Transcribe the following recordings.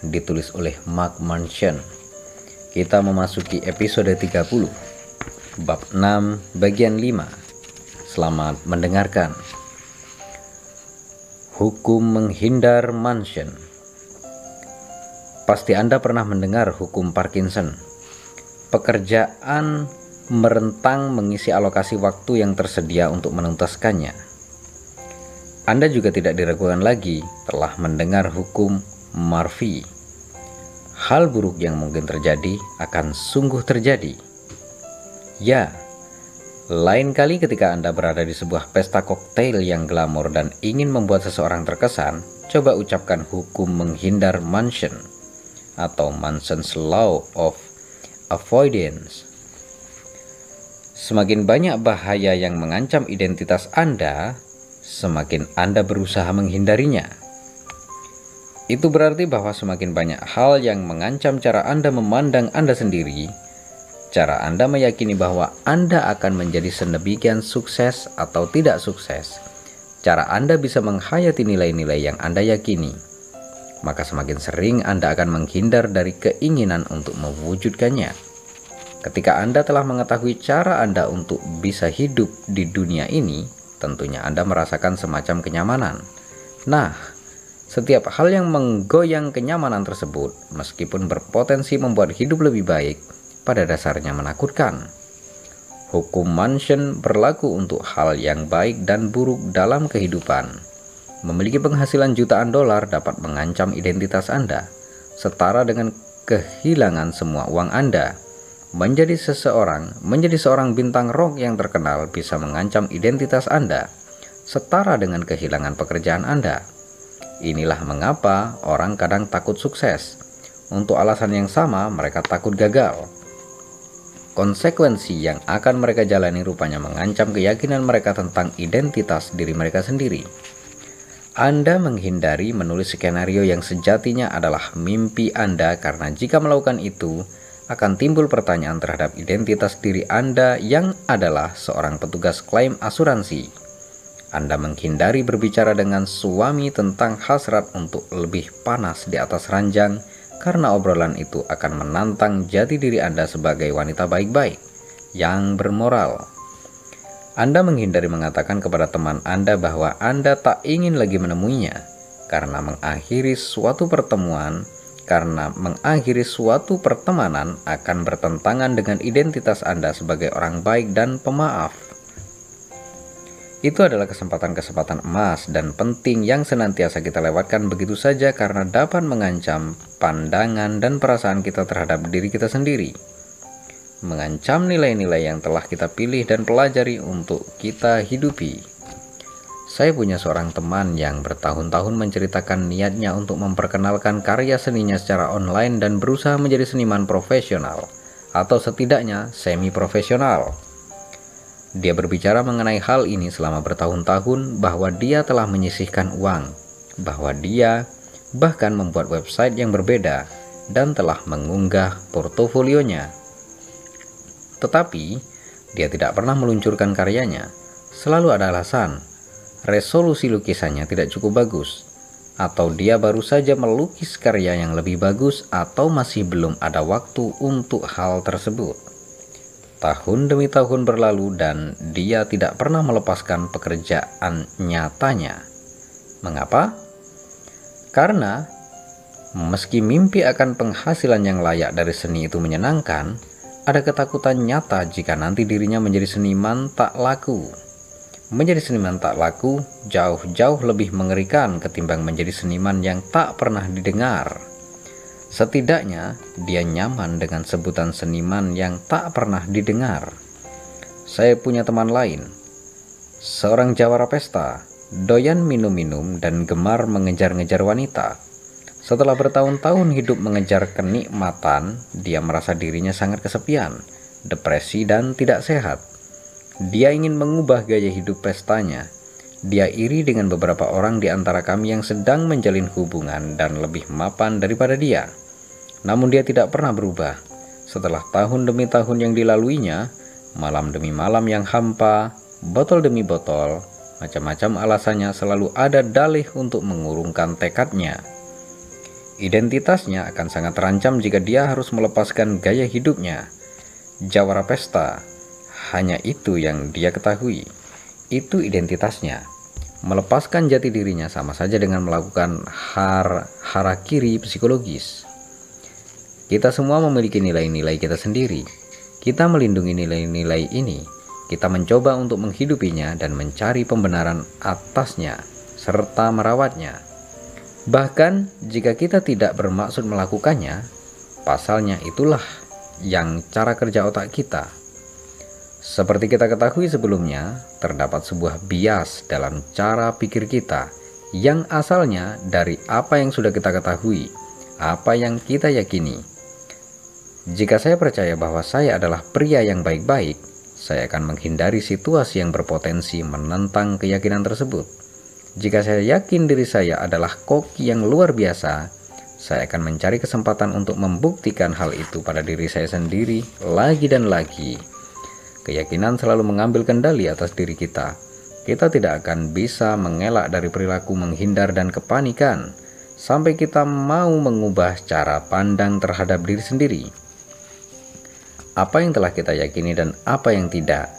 Ditulis oleh Mark Mansion Kita memasuki episode 30 Bab 6 bagian 5 Selamat mendengarkan. Hukum menghindar Mansion Pasti Anda pernah mendengar hukum Parkinson? Pekerjaan merentang mengisi alokasi waktu yang tersedia untuk menuntaskannya. Anda juga tidak diragukan lagi telah mendengar hukum Murphy. Hal buruk yang mungkin terjadi akan sungguh terjadi. Ya, lain kali ketika Anda berada di sebuah pesta koktail yang glamor dan ingin membuat seseorang terkesan, coba ucapkan hukum menghindar Mansion atau Manson's Law of Avoidance. Semakin banyak bahaya yang mengancam identitas Anda, semakin Anda berusaha menghindarinya. Itu berarti bahwa semakin banyak hal yang mengancam cara Anda memandang Anda sendiri, cara Anda meyakini bahwa Anda akan menjadi sedemikian sukses atau tidak sukses, cara Anda bisa menghayati nilai-nilai yang Anda yakini, maka semakin sering Anda akan menghindar dari keinginan untuk mewujudkannya. Ketika Anda telah mengetahui cara Anda untuk bisa hidup di dunia ini, tentunya Anda merasakan semacam kenyamanan. Nah, setiap hal yang menggoyang kenyamanan tersebut, meskipun berpotensi membuat hidup lebih baik, pada dasarnya menakutkan. Hukum Mansion berlaku untuk hal yang baik dan buruk dalam kehidupan. Memiliki penghasilan jutaan dolar dapat mengancam identitas Anda, setara dengan kehilangan semua uang Anda Menjadi seseorang, menjadi seorang bintang rock yang terkenal bisa mengancam identitas Anda, setara dengan kehilangan pekerjaan Anda. Inilah mengapa orang kadang takut sukses. Untuk alasan yang sama, mereka takut gagal. Konsekuensi yang akan mereka jalani rupanya mengancam keyakinan mereka tentang identitas diri mereka sendiri. Anda menghindari menulis skenario yang sejatinya adalah mimpi Anda karena jika melakukan itu, akan timbul pertanyaan terhadap identitas diri Anda yang adalah seorang petugas klaim asuransi. Anda menghindari berbicara dengan suami tentang hasrat untuk lebih panas di atas ranjang karena obrolan itu akan menantang jati diri Anda sebagai wanita baik-baik yang bermoral. Anda menghindari mengatakan kepada teman Anda bahwa Anda tak ingin lagi menemuinya karena mengakhiri suatu pertemuan karena mengakhiri suatu pertemanan akan bertentangan dengan identitas Anda sebagai orang baik dan pemaaf. Itu adalah kesempatan-kesempatan emas dan penting yang senantiasa kita lewatkan begitu saja karena dapat mengancam pandangan dan perasaan kita terhadap diri kita sendiri. Mengancam nilai-nilai yang telah kita pilih dan pelajari untuk kita hidupi. Saya punya seorang teman yang bertahun-tahun menceritakan niatnya untuk memperkenalkan karya seninya secara online dan berusaha menjadi seniman profesional, atau setidaknya semi-profesional. Dia berbicara mengenai hal ini selama bertahun-tahun bahwa dia telah menyisihkan uang, bahwa dia bahkan membuat website yang berbeda dan telah mengunggah portofolionya. Tetapi, dia tidak pernah meluncurkan karyanya. Selalu ada alasan resolusi lukisannya tidak cukup bagus, atau dia baru saja melukis karya yang lebih bagus, atau masih belum ada waktu untuk hal tersebut. Tahun demi tahun berlalu, dan dia tidak pernah melepaskan pekerjaan nyatanya. Mengapa? Karena Meski mimpi akan penghasilan yang layak dari seni itu menyenangkan, ada ketakutan nyata jika nanti dirinya menjadi seniman tak laku. Menjadi seniman tak laku jauh-jauh lebih mengerikan ketimbang menjadi seniman yang tak pernah didengar. Setidaknya, dia nyaman dengan sebutan seniman yang tak pernah didengar. Saya punya teman lain, seorang jawara pesta, doyan minum-minum dan gemar mengejar-ngejar wanita. Setelah bertahun-tahun hidup mengejar kenikmatan, dia merasa dirinya sangat kesepian, depresi, dan tidak sehat. Dia ingin mengubah gaya hidup pestanya. Dia iri dengan beberapa orang di antara kami yang sedang menjalin hubungan dan lebih mapan daripada dia. Namun dia tidak pernah berubah. Setelah tahun demi tahun yang dilaluinya, malam demi malam yang hampa, botol demi botol, macam-macam alasannya selalu ada dalih untuk mengurungkan tekadnya. Identitasnya akan sangat terancam jika dia harus melepaskan gaya hidupnya. Jawara pesta, hanya itu yang dia ketahui. Itu identitasnya. Melepaskan jati dirinya sama saja dengan melakukan har harakiri psikologis. Kita semua memiliki nilai-nilai kita sendiri. Kita melindungi nilai-nilai ini. Kita mencoba untuk menghidupinya dan mencari pembenaran atasnya serta merawatnya. Bahkan jika kita tidak bermaksud melakukannya, pasalnya itulah yang cara kerja otak kita. Seperti kita ketahui sebelumnya, terdapat sebuah bias dalam cara pikir kita yang asalnya dari apa yang sudah kita ketahui, apa yang kita yakini. Jika saya percaya bahwa saya adalah pria yang baik-baik, saya akan menghindari situasi yang berpotensi menentang keyakinan tersebut. Jika saya yakin diri saya adalah koki yang luar biasa, saya akan mencari kesempatan untuk membuktikan hal itu pada diri saya sendiri lagi dan lagi. Keyakinan selalu mengambil kendali atas diri kita. Kita tidak akan bisa mengelak dari perilaku menghindar dan kepanikan sampai kita mau mengubah cara pandang terhadap diri sendiri. Apa yang telah kita yakini dan apa yang tidak,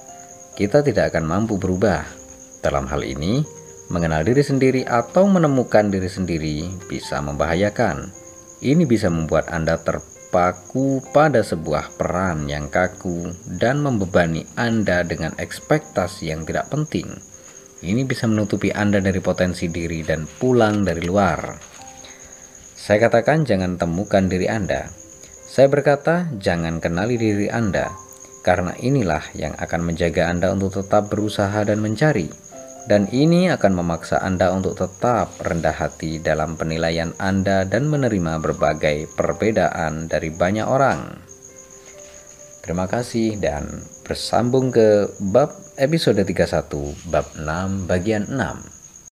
kita tidak akan mampu berubah. Dalam hal ini, Mengenal diri sendiri atau menemukan diri sendiri bisa membahayakan. Ini bisa membuat Anda terpaku pada sebuah peran yang kaku dan membebani Anda dengan ekspektasi yang tidak penting. Ini bisa menutupi Anda dari potensi diri dan pulang dari luar. Saya katakan jangan temukan diri Anda. Saya berkata jangan kenali diri Anda, karena inilah yang akan menjaga Anda untuk tetap berusaha dan mencari dan ini akan memaksa Anda untuk tetap rendah hati dalam penilaian Anda dan menerima berbagai perbedaan dari banyak orang. Terima kasih dan bersambung ke bab episode 31 bab 6 bagian 6.